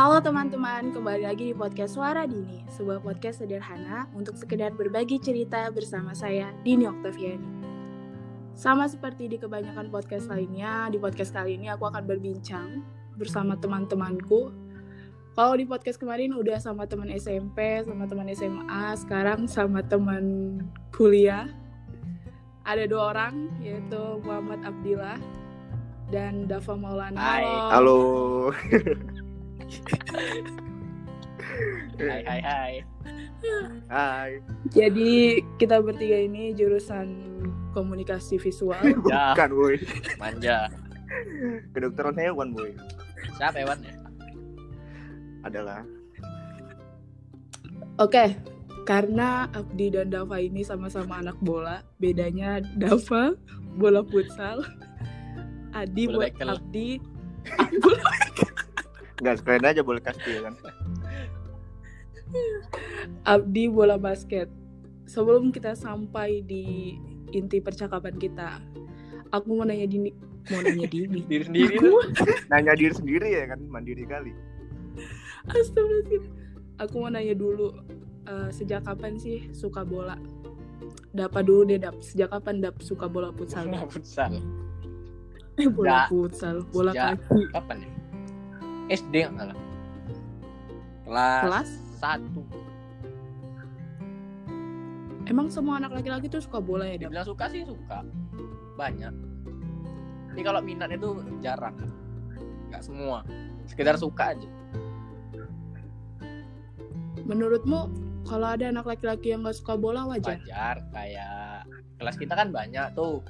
Halo teman-teman, kembali lagi di podcast Suara Dini, sebuah podcast sederhana untuk sekedar berbagi cerita bersama saya, Dini Oktaviani. Sama seperti di kebanyakan podcast lainnya, di podcast kali ini aku akan berbincang bersama teman-temanku. Kalau di podcast kemarin udah sama teman SMP, sama teman SMA, sekarang sama teman kuliah. Ada dua orang, yaitu Muhammad Abdillah dan Dava Maulana. Hai. Halo. Halo. Hai hai hai. Hai. Jadi kita bertiga ini jurusan komunikasi visual. Ya. Bukan, boy. Manja. Kedokteran hewan, boy. Siapa hewannya? Adalah Oke, karena Abdi dan Dava ini sama-sama anak bola, bedanya Dava bola futsal, Adi Bola buat bekel. Abdi bola Enggak, sekalian aja boleh kasih kan. Abdi bola basket. Sebelum kita sampai di inti percakapan kita, aku mau nanya Dini, mau nanya Dini. Diri sendiri Aku, Nanya diri sendiri ya kan, mandiri kali. Astagfirullahaladzim. Aku mau nanya dulu, eh, sejak kapan sih suka bola? Dapa dulu deh, Dap. Sejak kapan Dap suka bola futsal? Bola futsal. Eh, bola futsal, bola sejak- kaki. Kapan ya? SD nggak salah. Kelas, Kelas? satu. Emang semua anak laki-laki tuh suka bola ya? Dibilang suka sih suka. Banyak. Tapi kalau minat itu jarang. Nggak semua. Sekedar suka aja. Menurutmu kalau ada anak laki-laki yang gak suka bola wajar? Wajar. Kayak kelas kita kan banyak tuh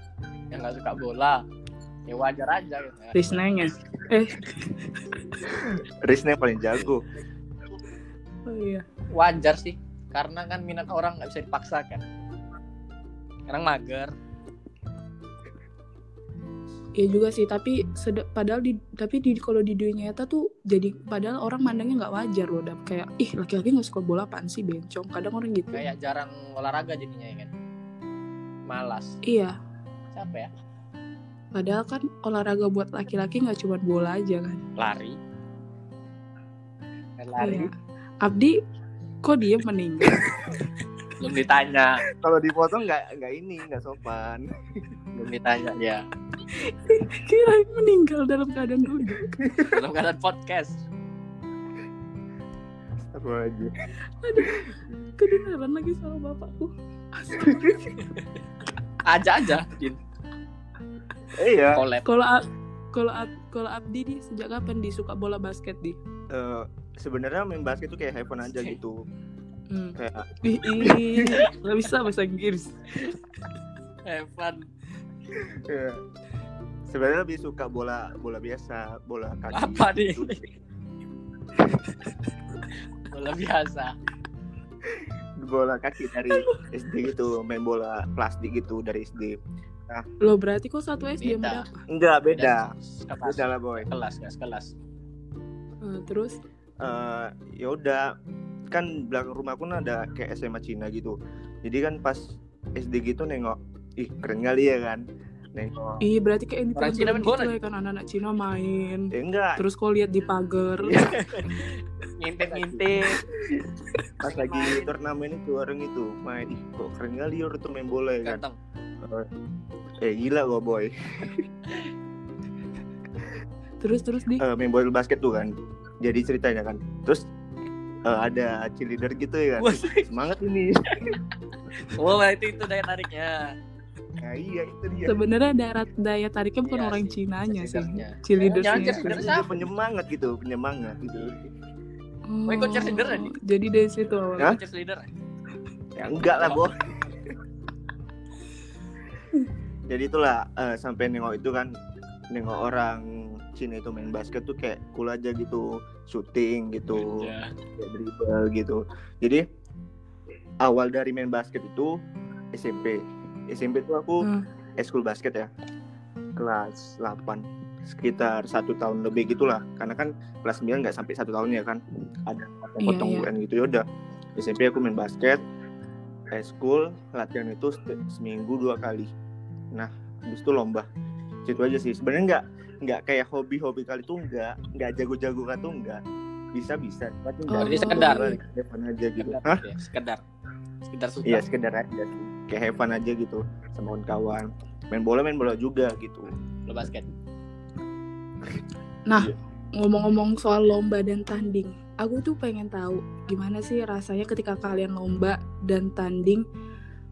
yang nggak suka bola. Ya wajar aja gitu. ya. Risnanya. Eh, Rizna yang paling jago. oh iya. wajar sih karena kan minat orang nggak bisa dipaksakan sekarang mager Iya juga sih, tapi padahal di tapi di kalau di dunia nyata tuh jadi padahal orang mandangnya nggak wajar loh, Dap. Kayak ih laki-laki nggak suka bola apaan sih bencong. Kadang orang gitu. kayak jarang olahraga jadinya ya kan malas Iya, siapa ya padahal kan olahraga buat laki-laki nggak cuma bola aja kan. lari Kan lari Iya. Abdi kok dia meninggal? belum ditanya Kalau dipotong nggak nggak ini, nggak sopan. belum ditanya ya Kirain meninggal dalam keadaan duduk. dalam keadaan podcast Apa aja. Kedengaran lagi sama bapakku. aja aja Din. Iya. Kalau Ab- kalau Ab- kalau Abdi nih sejak kapan disuka bola basket di? eh, sebenarnya main basket tuh kayak have fun aja gitu. Hmm. Kayak nggak bisa bahasa Inggris. Evan eh, sebenarnya lebih suka bola bola biasa, bola kaki. apa nih gitu. bola biasa Bola kaki dari SD gitu, main bola plastik gitu dari SD. Lo berarti kok satu SD Beda. sama Enggak, beda. kelas. Beda lah, boy. kelas nggak sekelas. Eh, terus? Eh ya udah. Kan belakang rumahku kan ada kayak SMA Cina gitu. Jadi kan pas SD gitu nengok ih keren kali ya kan? Nengok. Ih, berarti kayak yang di Orang Cina film main bola gitu ya kan? Anak-anak Cina main. eh enggak. Terus kau lihat di pagar. Iya. ngintip ngintip pas lagi turnamen itu orang itu main ih kok keren kali orang tuh main bola ya kan? Ganteng eh gila gua boy Terus terus di Eh, main bola basket tuh kan jadi ceritanya kan terus eh, ada cheerleader gitu ya kan semangat ini oh itu itu daya tariknya nah iya itu dia sebenarnya daya daya tariknya bukan Iya orang sih, Cinanya sih. Cheerleadersnya. Jangan cheerleader. Itu penyemangat gitu penyemangat gitu Oh, Oh, ikut cheerleader ya, Di? Jadi dari situ awalnya. Hah? Coach leader ya enggak lah boy jadi itulah eh, sampai nengok itu kan nengok orang Cina itu main basket tuh kayak cool aja gitu shooting gitu Iya. kayak dribble gitu jadi awal dari main basket itu SMP SMP tuh aku Hmm. eskul basket ya kelas 8 sekitar satu tahun lebih gitulah karena kan kelas 9 nggak sampai satu tahun ya kan ada Iya, potong iya. UN gitu ya udah SMP aku main basket eskul latihan itu se- seminggu dua kali nah habis itu lomba itu aja sih sebenarnya nggak nggak kayak hobi-hobi kali tuh nggak nggak jago-jago kan tuh nggak bisa bisa tapi Oh. Berarti sekedar. fun aja gitu sekedar Hah? ya, sekedar sekedar suka iya sekedar aja sih kayak have fun aja gitu sama kawan main bola main bola juga gitu lo basket Nah, Iya. ngomong-ngomong soal lomba dan tanding, aku tuh pengen tahu gimana sih rasanya ketika kalian lomba dan tanding.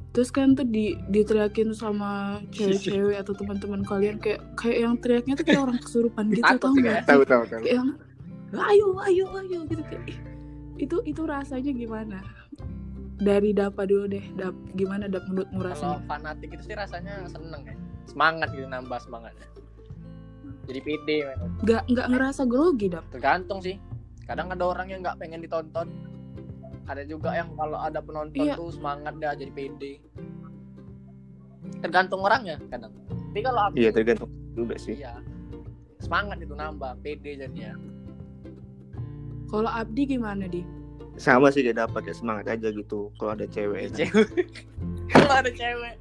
Terus kan tuh di diteriakin sama cewek-cewek atau teman-teman kalian kayak kayak yang teriaknya tuh kayak orang kesurupan gitu tau nggak? tahu tahu tahu Kayak yang ayo ayo ayo gitu kayak itu itu rasanya gimana? Dari Dapa dulu deh, Dap gimana Dap menurutmu kalau rasanya? fanatik itu sih rasanya seneng ya semangat gitu nambah semangatnya jadi pede. Gak nggak ngerasa grogi Dap? tergantung sih kadang ada orang yang nggak pengen ditonton ada juga yang kalau ada penonton Iya. tuh semangat dah jadi pede. Tergantung orangnya kadang. Tapi kalau aku iya tergantung juga sih. Iya. Semangat itu nambah pede jadinya. Kalau Abdi gimana di? sama sih kayak dapat kayak semangat aja gitu kalau ada cewek. Kan. cewek. Kalau ada cewek.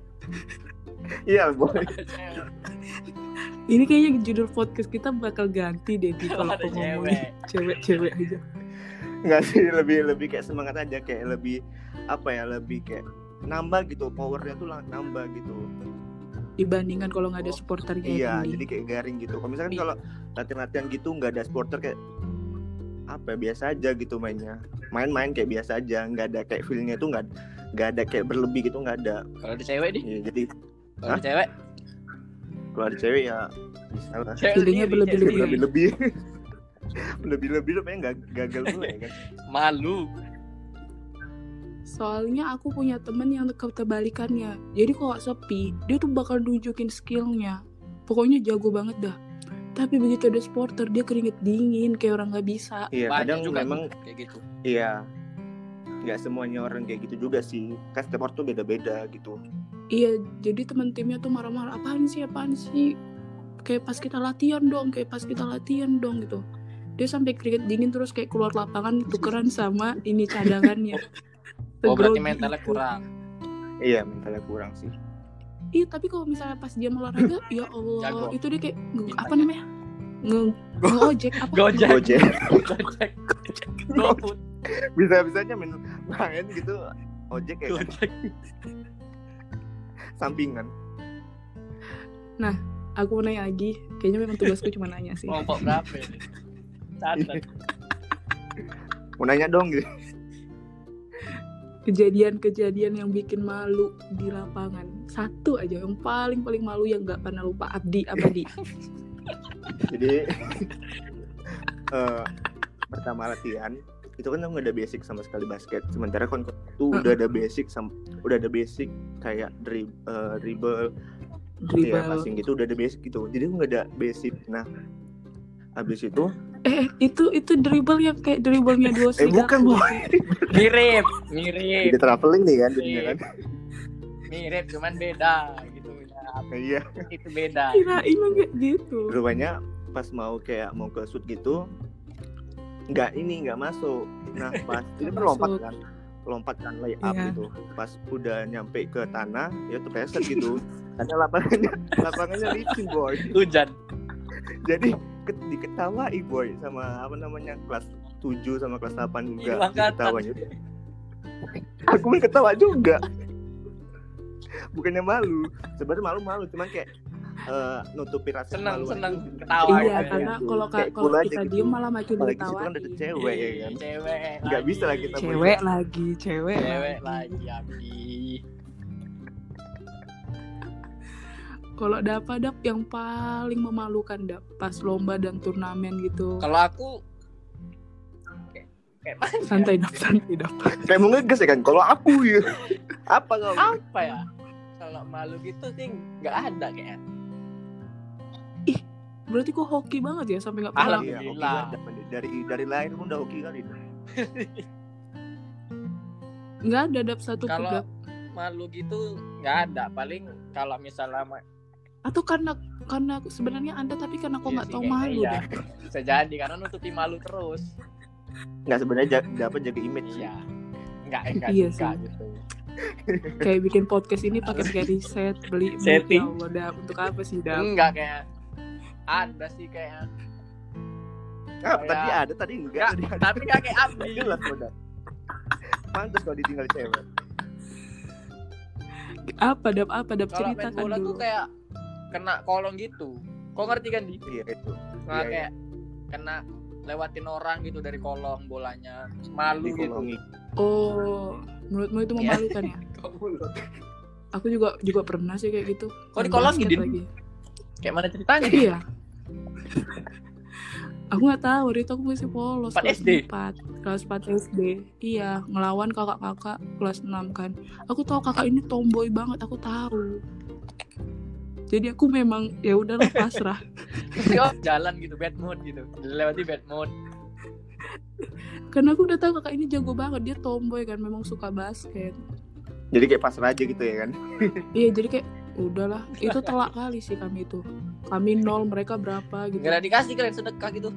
Iya boy. Ini kayaknya judul podcast kita bakal ganti deh di kalau ada cewek. cewek-cewek aja. Nggak sih lebih lebih kayak semangat aja kayak lebih apa ya lebih kayak nambah gitu powernya tuh lah nambah gitu. Dibandingkan kalau nggak ada Oh, supporternya iya ini. jadi kayak garing gitu. Kalau misalkan Iya. kalau latihan-latihan gitu nggak ada supporter kayak apa ya, biasa aja gitu mainnya. Main-main kayak biasa aja nggak ada kayak feelnya tuh nggak nggak ada kayak berlebih gitu nggak ada. Kalau ada cewek di Iya, jadi kalau ada cewek? Kalau ada cewek ya bisa lah. Feelingnya berlebih-lebih. Lebih-lebih pengen gak gagal dulu ya kan malu Soalnya aku punya temen yang kebalikannya. Jadi kalau sepi, dia tuh bakal nunjukin skillnya. Pokoknya jago banget dah. Tapi begitu ada supporter, dia keringet dingin kayak orang nggak bisa. iya banyak kadang juga memang kayak gitu iya nggak semuanya orang kayak gitu juga sih kan orang tuh beda-beda gitu Iya, jadi temen timnya tuh marah-marah. Apaan sih, apaan sih? Kayak pas kita latihan dong, kayak pas kita latihan dong gitu. Dia sampai keringet dingin terus kayak keluar lapangan tukeran sama ini cadangannya. oh berarti mentalnya itu. kurang iya mentalnya kurang sih Iya, tapi kalau misalnya pas dia mau olahraga, ya Allah, Jago. itu dia kayak nge- apa namanya? Nge ngojek apa? gojek Gojek gojek GoFood bisa bisanya main main gitu ojek ya kan? gojek sampingan Aku mau nanya lagi. Kayaknya memang tugasku cuma nanya sih. kelompok berapa ini catat mau nanya dong gitu Kejadian-kejadian yang bikin malu di lapangan. Satu aja yang paling paling malu yang nggak pernah lupa Abdi apa di? jadi eh, pertama latihan itu kan nggak ada basic sama sekali basket sementara kon tuh udah ada basic sama udah ada basic kayak drib, eh, dribble ya Dribble. passing gitu udah ada basic gitu jadi nggak ada basic nah habis itu Eh, itu itu dribble yang kayak dribblenya dua eh bukan boy mirip mirip. Jadi traveling nih kan Iya. kan mirip cuman beda gitu. Ya iya. Itu beda. Kirain nggak gitu. rupanya pas mau kayak mau ke shoot gitu nggak ini nggak masuk. Nah pas ini lompat masuk. kan lompat kan lay up Iya. gitu. Pas udah nyampe ke tanah ya tuh preset gitu. Karena lapangannya lapangannya licin boy. Hujan. Jadi diketawain boy sama apa namanya kelas 7 sama kelas 8 juga diketawanya aku pun ketawa juga bukannya malu sebenarnya malu malu cuman kayak eh, nutupi rasa Seneng, malu seneng. aja. Ketawa Iya, aja karena gitu. kalau Kayak kalau aja kita gitu. diem malah makin apalagi situ kan ada cewek ya kan cewek nggak lagi. bisa lah kita Cewek lagi, cewek. cewek lagi. lagi Kalau dapat dap yang paling memalukan dap pas lomba dan turnamen gitu. kalau aku kayak kayak Santai dap, santai dap. kayak mau ngegas ya kan kalau aku ya apa kau apa ya kalau malu gitu sih nggak ada kayaknya Berarti kok hoki banget ya sampai nggak pernah. Alhamdulillah. Iya, hoki banget. dari dari lahir pun udah hoki kali Nggak ada dap satu pun, kalau malu gitu nggak ada paling kalau misalnya Atau karena karena sebenarnya anda tapi karena kok Iya nggak sih, tahu malu iya. deh. bisa jadi karena nutupi malu terus nggak sebenarnya dapat jaga image iya nggak enggak Iya juga sih. gitu Kayak bikin podcast ini pakai kayak riset, beli mic, Setting. ya Allah dap. Untuk apa sih dap? enggak kayak ada sih kayak Ah, Kayak- tadi ada, tadi enggak. Enggak, Tadi ada. tapi gak kayak Abdi. Jelas udah. Pantes kalau ditinggal cewek. Apa dap apa dap Kalau main ceritakan bola dulu. tuh kayak kena kolong gitu. Kau ngerti kan di? Iya itu. Nah, Iya, kayak kena lewatin orang gitu dari kolong bolanya. Malu gitu. Oh, menurutmu itu Iya. memalukan ya? Aku juga juga pernah sih kayak gitu. Kok Main dikolongi, basket Din? lagi. Kayak mana ceritanya? Di? Iya. aku nggak tahu, waktu itu aku masih polos. 4 kelas SD? 4, kelas 4 SD. Iya, ngelawan kakak-kakak kelas 6 kan. Aku tahu kakak ini tomboy banget, aku tahu. Jadi aku memang ya udahlah pasrah. Jalan gitu, bad mood gitu. Lewati bad mood. Karena aku udah tahu kakak ini jago banget, dia tomboy kan, memang suka basket. Jadi kayak pasrah aja gitu ya kan. Iya, jadi kayak udahlah, itu telak kali sih kami itu. Kami nol, mereka berapa gitu. Gak ada dikasih kalian sedekah gitu.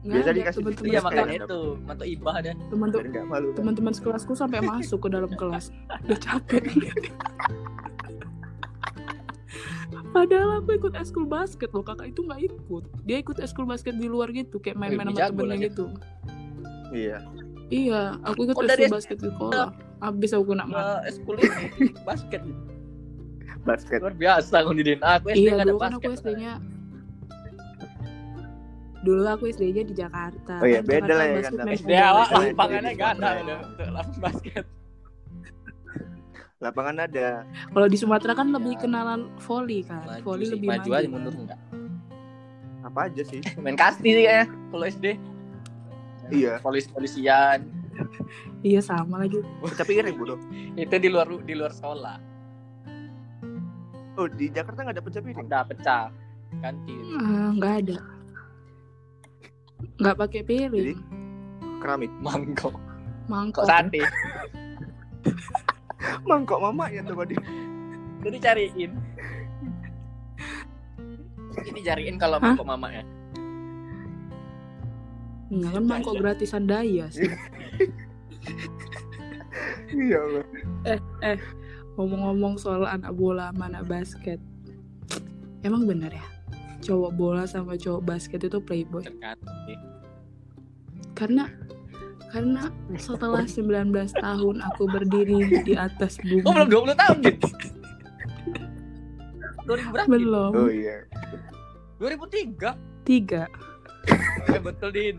Nggak Biasa ada, dikasih teman-teman Iya Terus makanya kayak- itu, mantu ibah dan teman-teman kan. teman-teman sekelasku sampai masuk ke dalam kelas udah capek padahal aku ikut eskul basket loh kakak itu nggak ikut dia ikut eskul basket di luar gitu kayak main-main sama temennya gitu Iya. iya aku ikut Oh, eskul basket di sekolah abis aku kena marah uh, eskul ini basket. Basket. Luar biasa kau di Aku SD iya ada dulu kan basket. aku SD-nya dulu aku SD-nya di Jakarta Oh iya, Kan beda lah ya kan, main SD Iya, awak iya, iya, lapangannya iya, gak ada iya. udah untuk lapangan basket. Lapangan ada. kalau di Sumatera kan Iya. lebih kenalan volley kan Maju volley sih, lebih maju maju aja kan. mundur enggak. Apa aja sih? Main kasti sih kayaknya kalau SD. Iya. Polis polisian. iya sama lagi Pecah piring bodoh. Itu di luar di luar sekolah. Oh di Jakarta nggak ada pecah piring. Udah pecah. Ganti. Ah, nggak ada nggak pakai piring Jadi? Keramik. Mangkok. mangkok Kok sate. Mangkok mama ya tuh dia. Itu dicariin. Ini cariin kalau Hah? mangkok mama ya. Enggak kan mangkok gratisan daya sih. Iya Allah. Ngomong-ngomong soal anak bola sama anak basket. Emang bener ya? Cowok bola sama cowok basket itu playboy. Karena karena setelah 19 tahun aku berdiri di atas bumi. Oh belum 20 tahun gitu. 2000 berapa? Belum. Oh iya. 2003. Tiga. Eh, betul Din.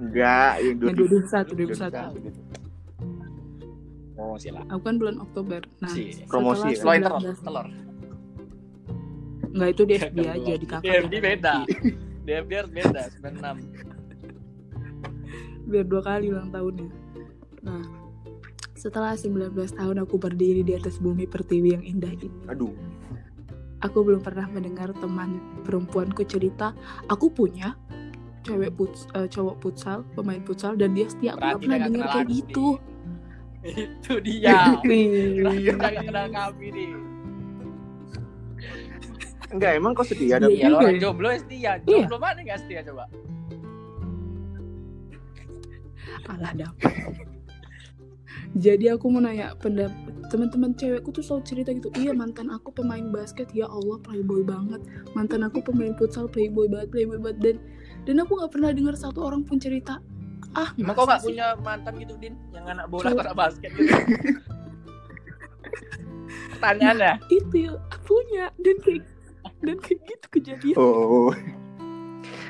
Enggak, yang Yang 2021, 2021. gitu. Oh, silah. Aku kan bulan Oktober. Nah, Si. Promosi ya? Setelah telur, 19 telur. Enggak itu di FB aja di kakak. DFD beda. DFD harus beda, 96. Biar dua kali ulang tahunnya. Nah, setelah 19 tahun aku berdiri di atas bumi pertiwi yang indah ini, Aduh. aku belum pernah mendengar teman perempuanku cerita, aku punya cewek puts, eh, cowok futsal, pemain futsal dan dia setia. Aku pernah dengar kayak aku, gitu. Itu dia. Dia gak kenal kami nih. Enggak, emang kau setia ada Iya. Ya lo orang ya. jomblo ya setia. Iya. Jomblo mana gak setia coba? Alah dah. Jadi aku mau nanya pendapat teman-teman cewekku tuh selalu cerita gitu. Iya mantan aku pemain basket ya Allah playboy banget. Mantan aku pemain futsal playboy banget, playboy banget dan dan aku nggak pernah dengar satu orang pun cerita ah Emang kau gak sih? punya mantan gitu Din? Yang anak bola atau anak basket gitu? Pertanyaannya. itu ya punya dan kayak dan kayak gitu kejadian Oh.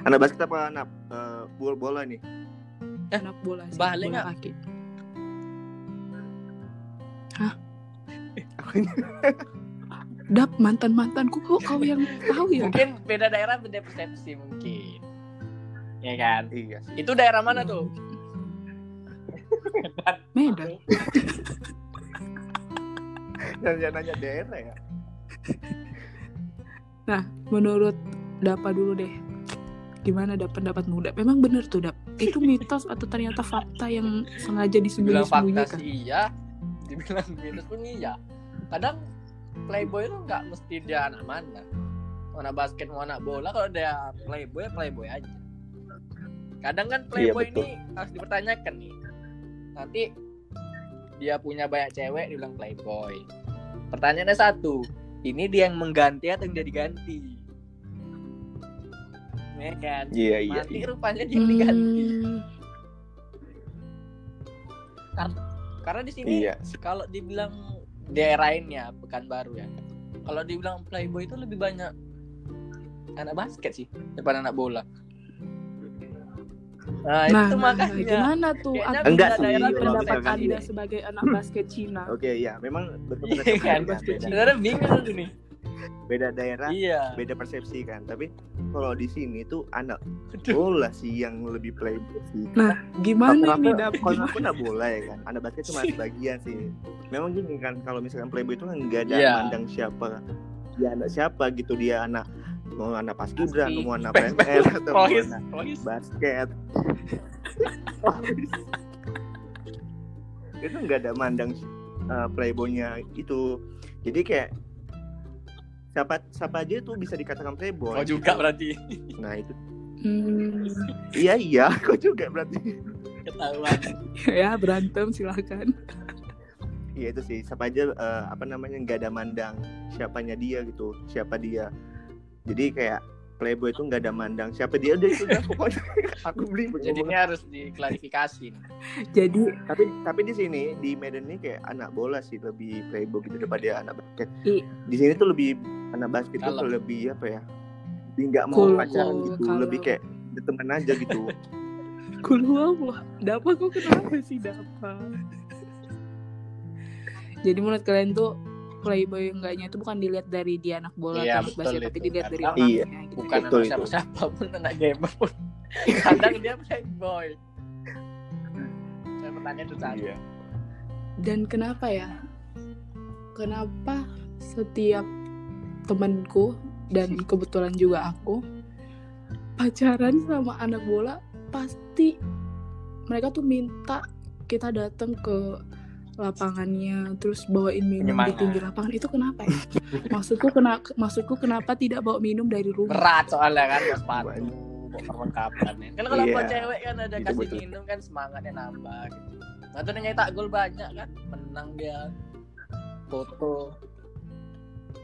Anak basket apa anak eh, bola bola nih? Anak bola sih bola kaki dap mantan mantanku kok kau yang tahu ya Mungkin beda daerah beda persepsi mungkin. Ya kan? Iya sih. Itu daerah mana tuh? Medan Nanya-nanya daerah ya. menurut Dapa dulu deh gimana Dap pendapatmu Dap memang bener tuh Dap itu mitos atau ternyata fakta yang sengaja Dibilang fakta disembunyi-sembunyikan sih iya, dibilang minus pun iya. Kadang playboy itu nggak mesti dia anak mana. Mau anak basket mau anak bola kalau dia playboy ya playboy aja. Kadang kan playboy betul. ini harus dipertanyakan nih. Nanti dia punya banyak cewek dibilang playboy. Pertanyaannya satu, ini dia yang mengganti atau yang dia diganti? Ya kan Iya iya. mati iya. rupanya dia diganti Hmm, karena di sini Iya. kalau dibilang daerah ini ya Pekanbaru ya kalau dibilang playboy itu lebih banyak anak basket sih daripada anak bola nah, nah, itu nah, makanya gimana tuh Kayaknya Anda Enggak sih, daerah kalau pendapat misalkan Anda sebagai anak basket Cina Oke, iya, memang berbeda Iya kan? beda, beda, sebenarnya bingung tuh nih beda daerah, iya beda persepsi kan. Tapi kalau di sini tuh anak bola sih yang lebih playboy sih. nah gimana nih dap Kalau aku nggak bola ya kan, anak basket cuma sebagian sih. Memang gini kan, kalau misalkan playboy itu kan nggak ada Iya. mandang siapa, dia anak siapa gitu dia anak mau anak paskibra, Pasti. mau anak PNS atau mau anak basket. itu nggak ada mandang uh, playboynya itu. Jadi kayak siapa siapa aja tuh bisa dikatakan playboy. oh juga berarti Nah itu Hmm, iya iya, kok juga berarti. ketahuan ya berantem silakan Iya itu sih, siapa aja eh, apa namanya nggak ada mandang siapanya dia gitu, siapa dia. Jadi kayak playboy itu nggak ada mandang siapa dia udah itu udah pokoknya aku beli jadi ini harus diklarifikasi jadi tapi tapi di sini di Medan ini kayak anak bola sih lebih playboy gitu daripada anak basket. I- Di sini tuh lebih anak basket tuh Kalem. lebih apa ya? Lebih nggak mau Cool, pacaran cool, gitu, kalem. lebih kayak berteman aja gitu. Kulhuwallah Dapa kok kenapa sih Dapa Jadi menurut kalian tuh Playboy enggaknya itu bukan dilihat dari dia anak bola Iya, atau basket Tapi itu. dilihat dari Kadang- orangnya Iya, gitu. bukan Betul anak itu. siapa-siapa pun anak gamer pun kadang dia playboy saya bertanya tuh tadi Iya. Dan kenapa ya Kenapa setiap temanku Dan kebetulan juga aku Pacaran sama anak bola Pasti Mereka tuh minta Kita datang ke lapangannya terus bawain minum di Penyemangat. pinggir lapangan itu kenapa ya maksudku kena maksudku kenapa tidak bawa minum dari rumah berat soalnya kan bawa sepatu bawa perlengkapan ya. kan kalau Iya. buat cewek kan ada Itu kasih betul. minum kan semangatnya nambah gitu nah tuh nyetak gol banyak kan menang dia foto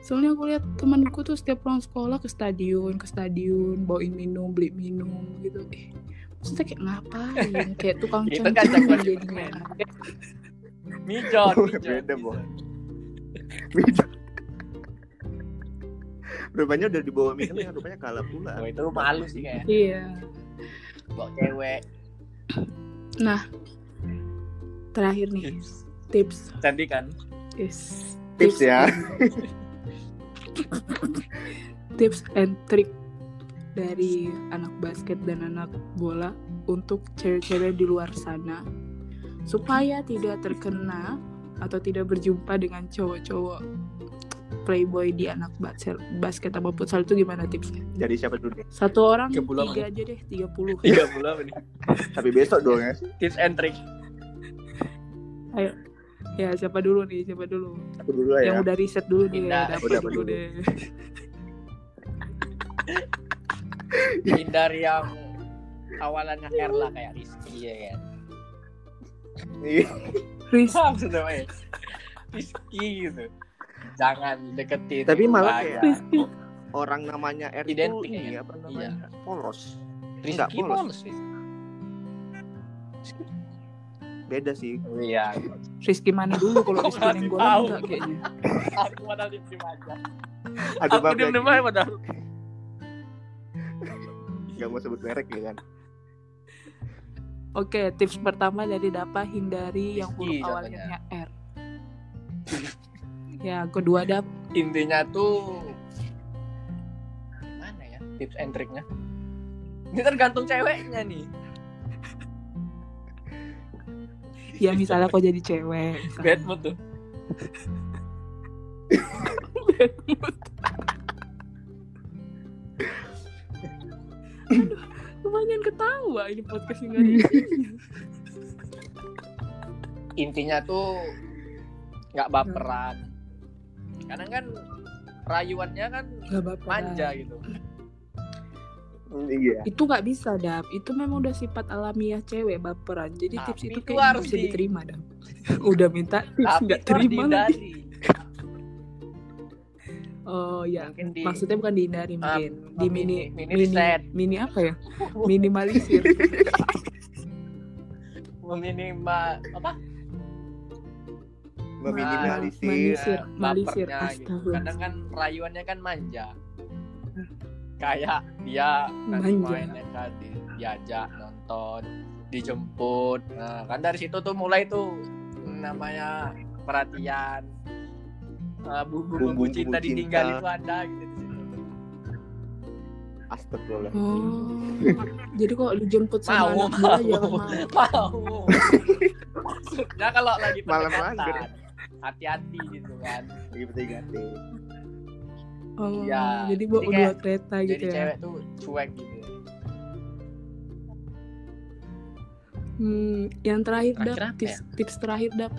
Soalnya aku lihat temanku tuh setiap pulang sekolah ke stadion, ke stadion, bawain minum, beli minum gitu. Eh, maksudnya kayak ngapain? Kayak tukang kan jagoan jadinya. Mijon mijon beda, Bo. Beda. rupanya udah dibawa minum yang rupanya kalah pula. oh, itu malu sih kayak Iya. bawa cewek Nah, terakhir nih tips. tadi kan Yes. Tips ya. tips and trick dari anak basket dan anak bola untuk cewek-cewek di luar sana supaya tidak terkena atau tidak berjumpa dengan cowok-cowok playboy di anak basket basket atau futsal itu gimana tipsnya? Jadi siapa dulu nih? Satu orang 30 tiga aja deh, 30 tiga bulan ini Tapi besok dong ya. tips and trick Ya siapa dulu nih? Siapa dulu? Aku dulu lah ya. Yang udah riset dulu nih, Pindah. dapat Udah, dulu dulu. deh. hindari yang awalannya R lah kayak Rizky ya kan Iya. Ris, maksudnya Rizky gitu jangan deketin Tapi malah kayak orang namanya R itu Identik ini ya? apa namanya? Polos. Rizky Enggak, polos. polos Rizky. Beda sih. iya Rizky mana dulu kalau Rizky Nenggolan tahu? enggak kayaknya. aku padahal diem aja Aduh, aku maaf diem ya, diem aja padahal nggak mau sebut merek ya kan. Oke, tips pertama dari Dapa hindari yang huruf awalnya. R. ya, kedua Dap intinya tuh mana ya tips and triknya ini tergantung ceweknya nih ya misalnya kau jadi cewek. misalnya. bad mood tuh Lumayan ketawa ini podcast ada isinya. intinya tuh nggak baperan kadang kan rayuannya kan manja gitu Iya. Itu nggak bisa, Dap. Itu memang udah sifat alamiah cewek baperan. Jadi Tapi tips itu itu kayak harus bisa di- diterima, Dap. udah minta tips nggak terima lagi. Oh ya, Mungkin di maksudnya bukan dihindari um, mungkin di mini mini, mini riset mini apa ya? Minimalisir. meminima apa meminimalisir Manisir, eh, malisir. gitu. Kadang kan rayuannya kan manja. Kayak dia nanti Manja. main ya kan di- diajak nonton, dijemput. Nah, kan dari situ tuh mulai tuh namanya perhatian. Uh, bumbu-bumbu Bumbu-bumbu cinta cinta. ditinggalin tuh ada gitu di situ. astagfirullah Oh, jadi kok dijemput sama Mau, anak mau, jangan mau. mau. Maksudnya kalau lagi Malam hati-hati gitu kan. lagi PDKT Oh, Iya, jadi bawa jadi dua kereta Jadi gitu ya. cewek tuh cuek gitu. Hmm, yang terakhir, Terakhir Dap, ya? tips, tips terakhir Dap.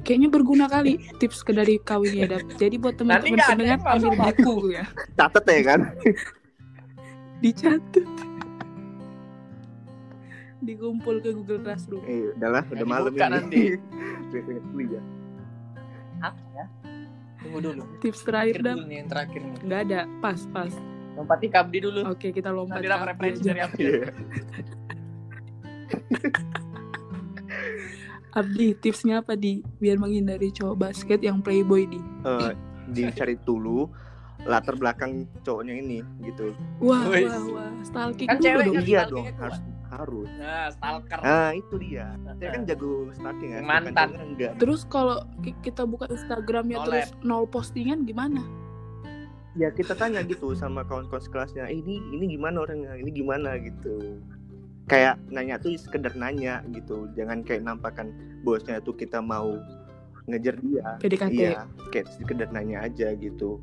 Kayaknya berguna kali tips ke dari kawin ya Dap. Jadi buat teman-teman pendengar ambil buku ya, catet ya kan dicatat, dikumpul ke Google Classroom. eh udahlah udah malam ini nanti. Apa ya? Tunggu dulu. Tips terakhir Terakhir Dap, dulu nih yang terakhir nih. nggak ada, pas pas. Lompati kabdi dulu. Oke kita lompat Nanti Abdi referensi aja. dari apa? Abdi, tipsnya apa di biar menghindari cowok basket yang playboy di? Eh, dicari dulu latar belakang cowoknya ini gitu Wah, wah, wah, stalking Kan cewek dong. kan iya stalking dong itu, harus harus Nah, stalker. ah itu dia saya kan jago stalking ya Mantan. enggak Terus kalau ki- kita buka Instagramnya Nolep. terus nol postingan gimana? ya kita tanya gitu sama kawan-kawan sekelasnya eh, ini ini gimana orangnya ini gimana gitu kayak nanya tuh sekedar nanya gitu jangan kayak nampakkan bosnya tuh kita mau ngejar dia PDKT. iya kayak sekedar nanya aja gitu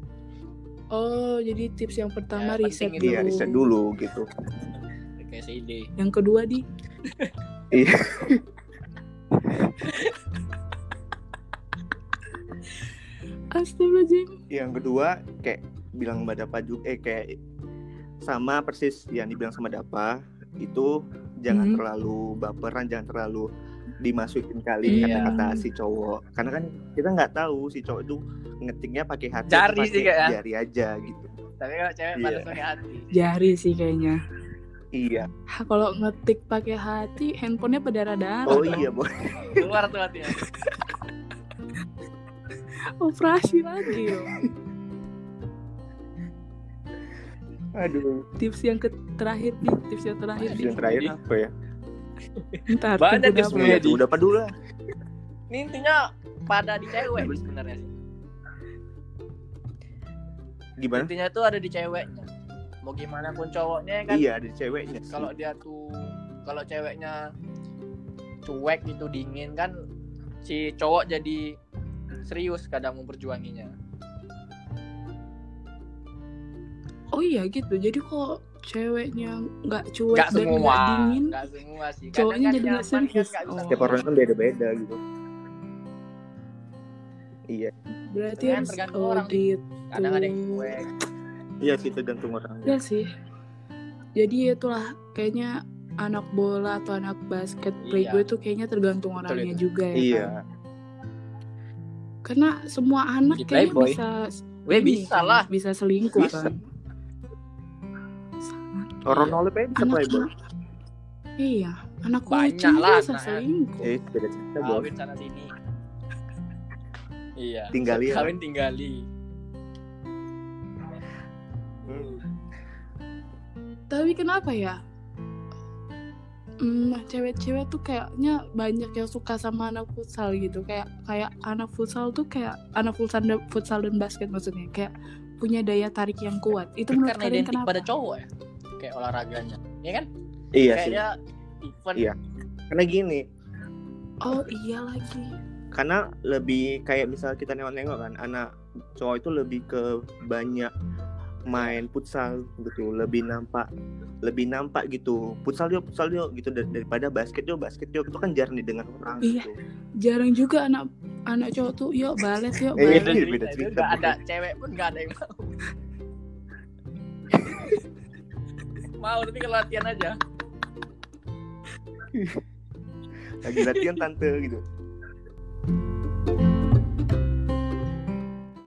Oh, jadi tips yang pertama Ya, riset dulu. dia riset dulu gitu Kayak CD. Yang kedua di iya Astagfirullahaladzim. yang kedua kayak bilang mbak Dapa juga eh kayak sama persis yang dibilang sama Dapa itu jangan Hmm. terlalu baperan jangan terlalu dimasukin kali Iya. kata-kata si cowok karena kan kita nggak tahu si cowok itu ngetiknya pakai hati Jari atau sih pakai kayak ya. jari aja gitu Tapi kalau cewek pada pakai hati. Jari sih kayaknya. iya kalau ngetik pakai hati, handphonenya berdarah-darah. oh iya boy Keluar tuh hatinya. Operasi lagi loh. Aduh Tips yang ke terakhir di, tips yang terakhir di. yang terakhir apa ya Ntar Banyak tunggu tips ya Di. udah apa dulu lah Ini intinya pada di cewek sebenarnya sih. gimana Intinya tuh ada di ceweknya. Mau gimana pun cowoknya kan iya ada ceweknya sih. kalau dia tuh kalau ceweknya cuek gitu dingin kan si cowok jadi serius kadang memperjuanginya. Oh iya gitu. Jadi kok ceweknya nggak cuek Gak dan nggak dingin, gak semua sih. cowoknya kan jadi nggak kan serius. Oh. setiap orang kan beda-beda gitu iya berarti Kan harus tergantung orang sih. gitu. Kadang ada yang cuek. iya sih tergantung orang Ya sih. Jadi itulah kayaknya anak bola atau anak basket Iya. playboy itu kayaknya tergantung Betul orangnya itu. juga ya. iya kan? Karena semua anak Di kayaknya Playboy. bisa Weh ini bisa kan, lah. bisa selingkuh Bisa. kan. Orang nolep aja bisa playboy Iya, anak Banyak kucing lah bisa selingkuh. eh beda cerita boy Kawin sana sini. Iya. Tinggali ya. Kawin tinggali. Hmm. Tapi kenapa ya? Hmm, cewek-cewek tuh kayaknya banyak yang suka sama anak futsal gitu. Kayak kayak anak futsal tuh kayak anak futsal dan futsal dan basket maksudnya kayak punya daya tarik yang kuat. Itu menurut Karena kalian identik kenapa? pada cowok ya. Kayak olahraganya. Iya kan? iya Kayak sih dia event. Iya. karena gini Oh iya lagi. karena lebih kayak misal kita nengok-nengok kan anak cowok itu lebih ke banyak main futsal gitu lebih nampak lebih nampak gitu futsal yuk futsal yuk gitu dar- daripada basket yuk basket yuk itu kan jarang didengar orang Iya. gitu Jarang juga anak anak cowok tuh yuk balet yuk Eh, balet. Beda Iya, cerita, beda itu cerita, beda. ada cewek pun nggak ada yang mau. Mau tapi latihan aja. lagi latihan tante gitu